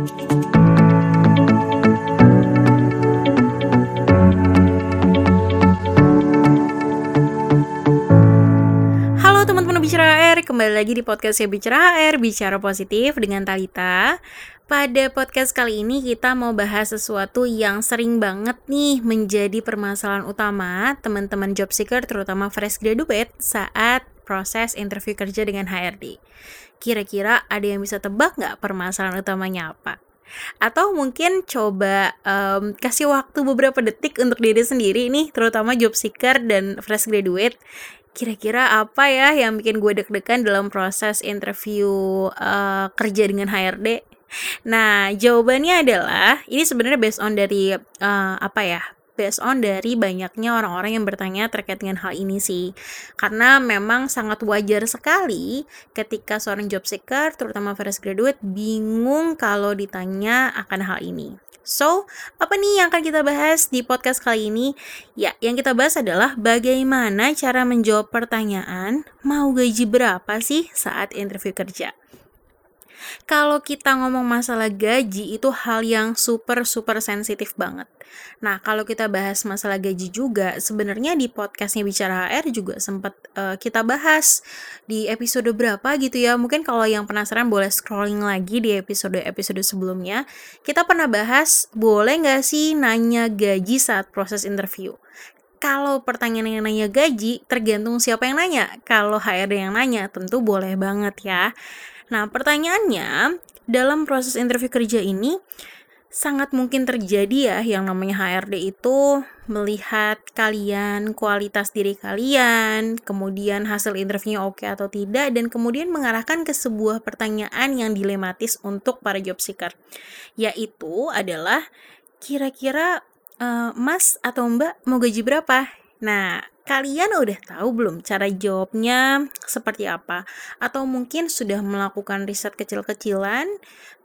Halo teman-teman Bicara HR, kembali lagi di podcast ya Bicara HR, Bicara Positif dengan Talita. Pada podcast kali ini kita mau bahas sesuatu yang sering banget nih menjadi permasalahan utama teman-teman job seeker terutama fresh graduate saat proses interview kerja dengan HRD. Kira-kira ada yang bisa tebak nggak permasalahan utamanya apa? Atau mungkin coba um, kasih waktu beberapa detik untuk diri sendiri nih, terutama job seeker dan fresh graduate. Kira-kira apa ya yang bikin gue deg-degan dalam proses interview uh, kerja dengan HRD? Nah, jawabannya adalah ini sebenarnya based on dari uh, apa ya? Based on dari banyaknya orang-orang yang bertanya terkait dengan hal ini sih. Karena memang sangat wajar sekali ketika seorang job seeker, terutama fresh graduate, bingung kalau ditanya akan hal ini. So, apa nih yang akan kita bahas di podcast kali ini? Ya, yang kita bahas adalah bagaimana cara menjawab pertanyaan mau gaji berapa sih saat interview kerja. Kalau kita ngomong masalah gaji itu hal yang super super sensitif banget. Nah, kalau kita bahas masalah gaji juga, sebenarnya di podcastnya Bicara HR juga sempat uh, kita bahas di episode berapa gitu ya. Mungkin kalau yang penasaran boleh scrolling lagi di episode-episode sebelumnya. Kita pernah bahas, boleh nggak sih nanya gaji saat proses interview? Kalau pertanyaan yang nanya gaji, tergantung siapa yang nanya. Kalau HRD yang nanya, tentu boleh banget ya. Nah, pertanyaannya, dalam proses interview kerja ini, sangat mungkin terjadi ya yang namanya HRD itu melihat kalian, kualitas diri kalian, kemudian hasil interviewnya oke atau tidak, dan kemudian mengarahkan ke sebuah pertanyaan yang dilematis untuk para job seeker, yaitu adalah kira-kira uh, Mas atau Mbak mau gaji berapa? Nah, Kalian udah tahu belum cara jawabnya seperti apa? Atau mungkin sudah melakukan riset kecil-kecilan,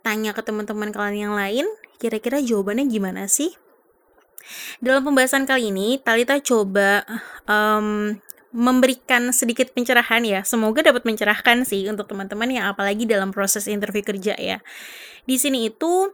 tanya ke teman-teman kalian yang lain, kira-kira jawabannya gimana sih? Dalam pembahasan kali ini, Talita coba um, memberikan sedikit pencerahan ya. Semoga dapat mencerahkan sih untuk teman-teman yang apalagi dalam proses interview kerja ya. Di sini itu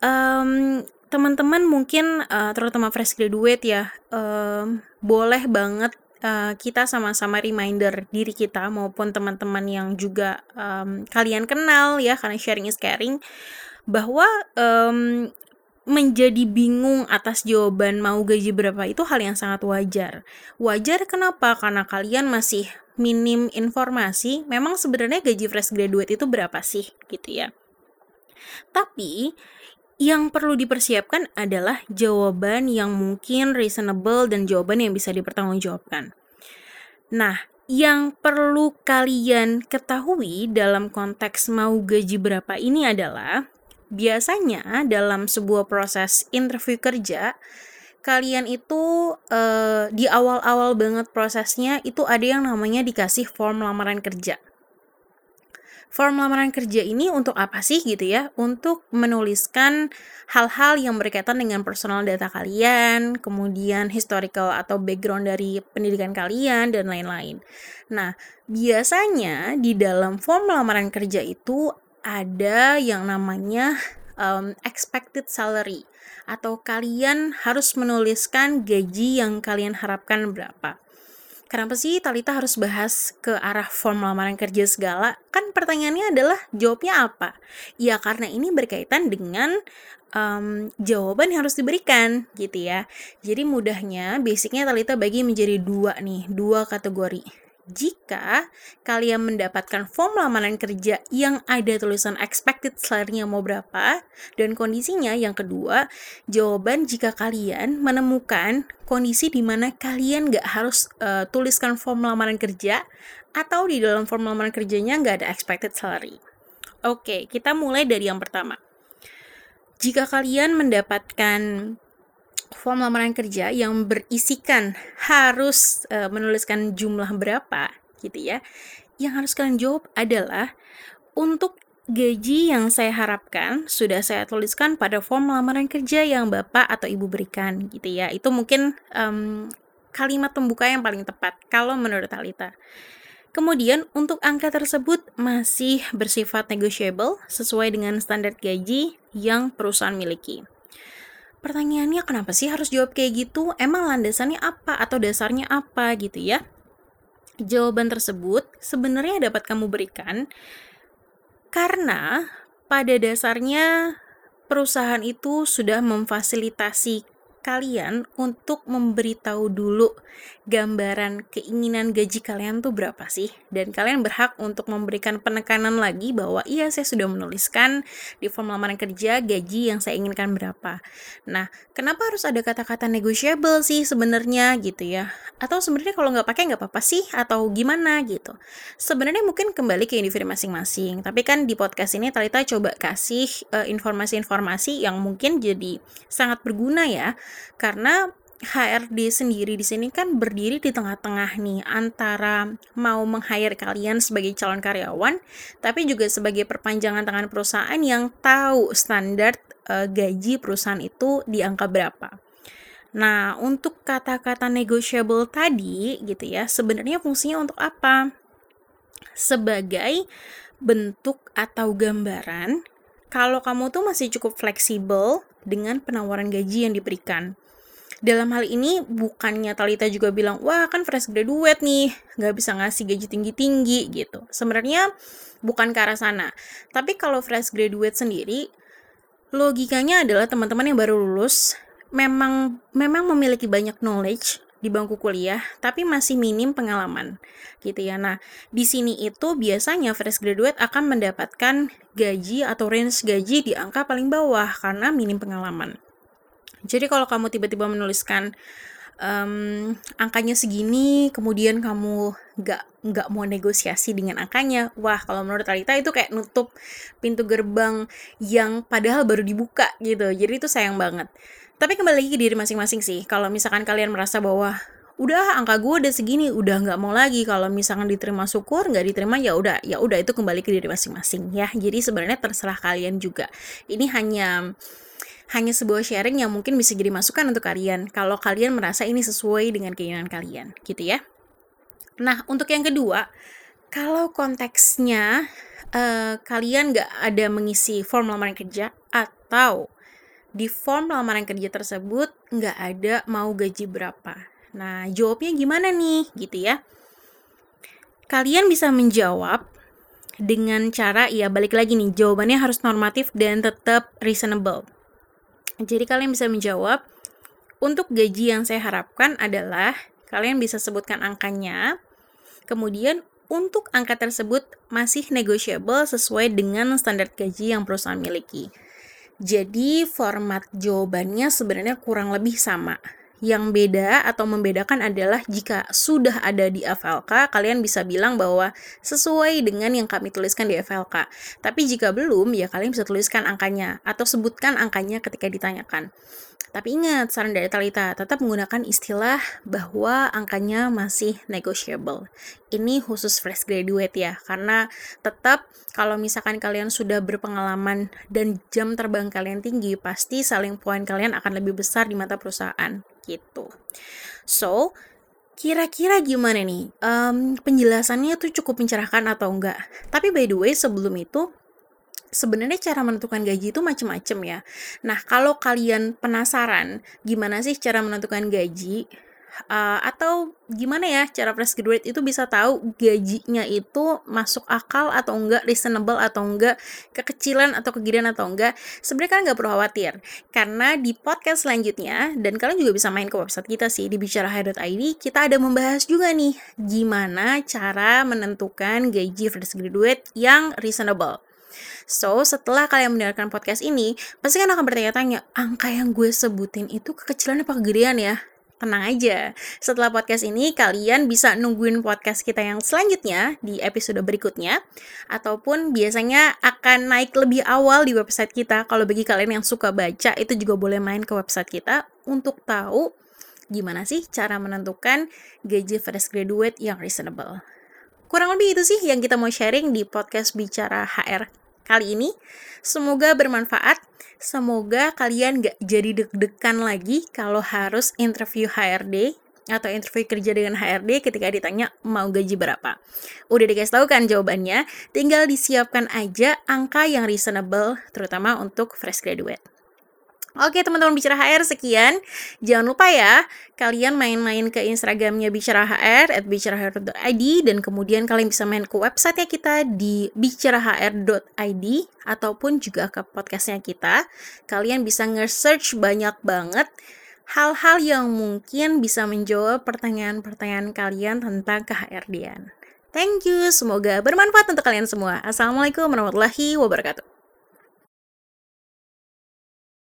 um, teman-teman mungkin uh, terutama fresh graduate ya um, boleh banget uh, kita sama-sama reminder diri kita maupun teman-teman yang juga um, kalian kenal ya karena sharing is caring bahwa um, menjadi bingung atas jawaban mau gaji berapa itu hal yang sangat wajar. Wajar kenapa? Karena kalian masih minim informasi. Memang sebenarnya gaji fresh graduate itu berapa sih gitu ya. Tapi yang perlu dipersiapkan adalah jawaban yang mungkin reasonable dan jawaban yang bisa dipertanggungjawabkan. Nah, yang perlu kalian ketahui dalam konteks mau gaji berapa ini adalah biasanya dalam sebuah proses interview kerja kalian itu uh, di awal-awal banget prosesnya itu ada yang namanya dikasih form lamaran kerja form lamaran kerja ini untuk apa sih gitu ya? Untuk menuliskan hal-hal yang berkaitan dengan personal data kalian, kemudian historical atau background dari pendidikan kalian dan lain-lain. Nah, biasanya di dalam form lamaran kerja itu ada yang namanya um, expected salary atau kalian harus menuliskan gaji yang kalian harapkan berapa. Kenapa sih Talita harus bahas ke arah form lamaran kerja segala? Kan pertanyaannya adalah jawabnya apa? Ya karena ini berkaitan dengan um, jawaban yang harus diberikan gitu ya. Jadi mudahnya basicnya Talita bagi menjadi dua nih, dua kategori jika kalian mendapatkan form lamaran kerja yang ada tulisan expected salary-nya mau berapa dan kondisinya yang kedua jawaban jika kalian menemukan kondisi di mana kalian nggak harus uh, tuliskan form lamaran kerja atau di dalam form lamaran kerjanya nggak ada expected salary. Oke, kita mulai dari yang pertama. Jika kalian mendapatkan form lamaran kerja yang berisikan harus uh, menuliskan jumlah berapa gitu ya. Yang harus kalian jawab adalah untuk gaji yang saya harapkan sudah saya tuliskan pada form lamaran kerja yang Bapak atau Ibu berikan gitu ya. Itu mungkin um, kalimat pembuka yang paling tepat kalau menurut Alita. Kemudian untuk angka tersebut masih bersifat negotiable sesuai dengan standar gaji yang perusahaan miliki. Pertanyaannya kenapa sih harus jawab kayak gitu? Emang landasannya apa atau dasarnya apa gitu ya? Jawaban tersebut sebenarnya dapat kamu berikan karena pada dasarnya perusahaan itu sudah memfasilitasi kalian untuk memberitahu dulu gambaran keinginan gaji kalian tuh berapa sih dan kalian berhak untuk memberikan penekanan lagi bahwa iya saya sudah menuliskan di form lamaran kerja gaji yang saya inginkan berapa. Nah, kenapa harus ada kata-kata negotiable sih sebenarnya gitu ya? Atau sebenarnya kalau nggak pakai nggak apa-apa sih atau gimana gitu? Sebenarnya mungkin kembali ke individu masing-masing. Tapi kan di podcast ini Talita coba kasih uh, informasi-informasi yang mungkin jadi sangat berguna ya karena HRD sendiri di sini kan berdiri di tengah-tengah nih antara mau meng-hire kalian sebagai calon karyawan tapi juga sebagai perpanjangan tangan perusahaan yang tahu standar uh, gaji perusahaan itu di angka berapa. Nah, untuk kata-kata negotiable tadi gitu ya, sebenarnya fungsinya untuk apa? Sebagai bentuk atau gambaran kalau kamu tuh masih cukup fleksibel dengan penawaran gaji yang diberikan. Dalam hal ini bukannya Talita juga bilang wah kan fresh graduate nih nggak bisa ngasih gaji tinggi tinggi gitu. Sebenarnya bukan ke arah sana. Tapi kalau fresh graduate sendiri logikanya adalah teman-teman yang baru lulus memang memang memiliki banyak knowledge di bangku kuliah, tapi masih minim pengalaman, gitu ya. Nah, di sini itu biasanya fresh graduate akan mendapatkan gaji atau range gaji di angka paling bawah karena minim pengalaman. Jadi kalau kamu tiba-tiba menuliskan um, angkanya segini, kemudian kamu nggak nggak mau negosiasi dengan angkanya, wah kalau menurut Talita itu kayak nutup pintu gerbang yang padahal baru dibuka gitu. Jadi itu sayang banget. Tapi kembali lagi ke diri masing-masing sih. Kalau misalkan kalian merasa bahwa udah angka gue udah segini udah nggak mau lagi kalau misalkan diterima syukur nggak diterima ya udah ya udah itu kembali ke diri masing-masing ya jadi sebenarnya terserah kalian juga ini hanya hanya sebuah sharing yang mungkin bisa jadi masukan untuk kalian kalau kalian merasa ini sesuai dengan keinginan kalian, gitu ya. Nah, untuk yang kedua, kalau konteksnya uh, kalian nggak ada mengisi form lamaran kerja atau di form lamaran kerja tersebut nggak ada mau gaji berapa. Nah, jawabnya gimana nih, gitu ya? Kalian bisa menjawab dengan cara ya balik lagi nih jawabannya harus normatif dan tetap reasonable jadi kalian bisa menjawab, untuk gaji yang saya harapkan adalah kalian bisa sebutkan angkanya. Kemudian untuk angka tersebut masih negotiable sesuai dengan standar gaji yang perusahaan miliki. Jadi format jawabannya sebenarnya kurang lebih sama. Yang beda atau membedakan adalah jika sudah ada di FLK, kalian bisa bilang bahwa sesuai dengan yang kami tuliskan di FLK. Tapi jika belum, ya kalian bisa tuliskan angkanya atau sebutkan angkanya ketika ditanyakan. Tapi ingat, saran dari Talita, tetap menggunakan istilah bahwa angkanya masih negotiable. Ini khusus fresh graduate ya, karena tetap kalau misalkan kalian sudah berpengalaman dan jam terbang kalian tinggi, pasti saling poin kalian akan lebih besar di mata perusahaan gitu. So, kira-kira gimana nih? Um, penjelasannya tuh cukup mencerahkan atau enggak? Tapi by the way, sebelum itu, sebenarnya cara menentukan gaji itu macam-macam ya. Nah, kalau kalian penasaran gimana sih cara menentukan gaji, uh, atau gimana ya cara fresh graduate itu bisa tahu gajinya itu masuk akal atau enggak, reasonable atau enggak, kekecilan atau kegedean atau enggak, sebenarnya kalian nggak perlu khawatir karena di podcast selanjutnya dan kalian juga bisa main ke website kita sih di bicarahai.id kita ada membahas juga nih gimana cara menentukan gaji fresh graduate yang reasonable. So, setelah kalian mendengarkan podcast ini, pasti kan akan bertanya-tanya, angka yang gue sebutin itu kekecilan apa kegedean ya? Tenang aja, setelah podcast ini kalian bisa nungguin podcast kita yang selanjutnya di episode berikutnya Ataupun biasanya akan naik lebih awal di website kita. Kalau bagi kalian yang suka baca itu juga boleh main ke website kita Untuk tahu gimana sih cara menentukan gaji fresh graduate yang reasonable Kurang lebih itu sih yang kita mau sharing di podcast Bicara HR kali ini. Semoga bermanfaat. Semoga kalian gak jadi deg-degan lagi kalau harus interview HRD atau interview kerja dengan HRD ketika ditanya mau gaji berapa. Udah dikasih tahu kan jawabannya, tinggal disiapkan aja angka yang reasonable terutama untuk fresh graduate. Oke teman-teman bicara HR sekian. Jangan lupa ya, kalian main-main ke Instagramnya bicara HR at bicarahr.id dan kemudian kalian bisa main ke website kita di bicarahr.id ataupun juga ke podcastnya kita. Kalian bisa nge-search banyak banget hal-hal yang mungkin bisa menjawab pertanyaan-pertanyaan kalian tentang ke-HRD-an. Thank you, semoga bermanfaat untuk kalian semua. Assalamualaikum warahmatullahi wabarakatuh.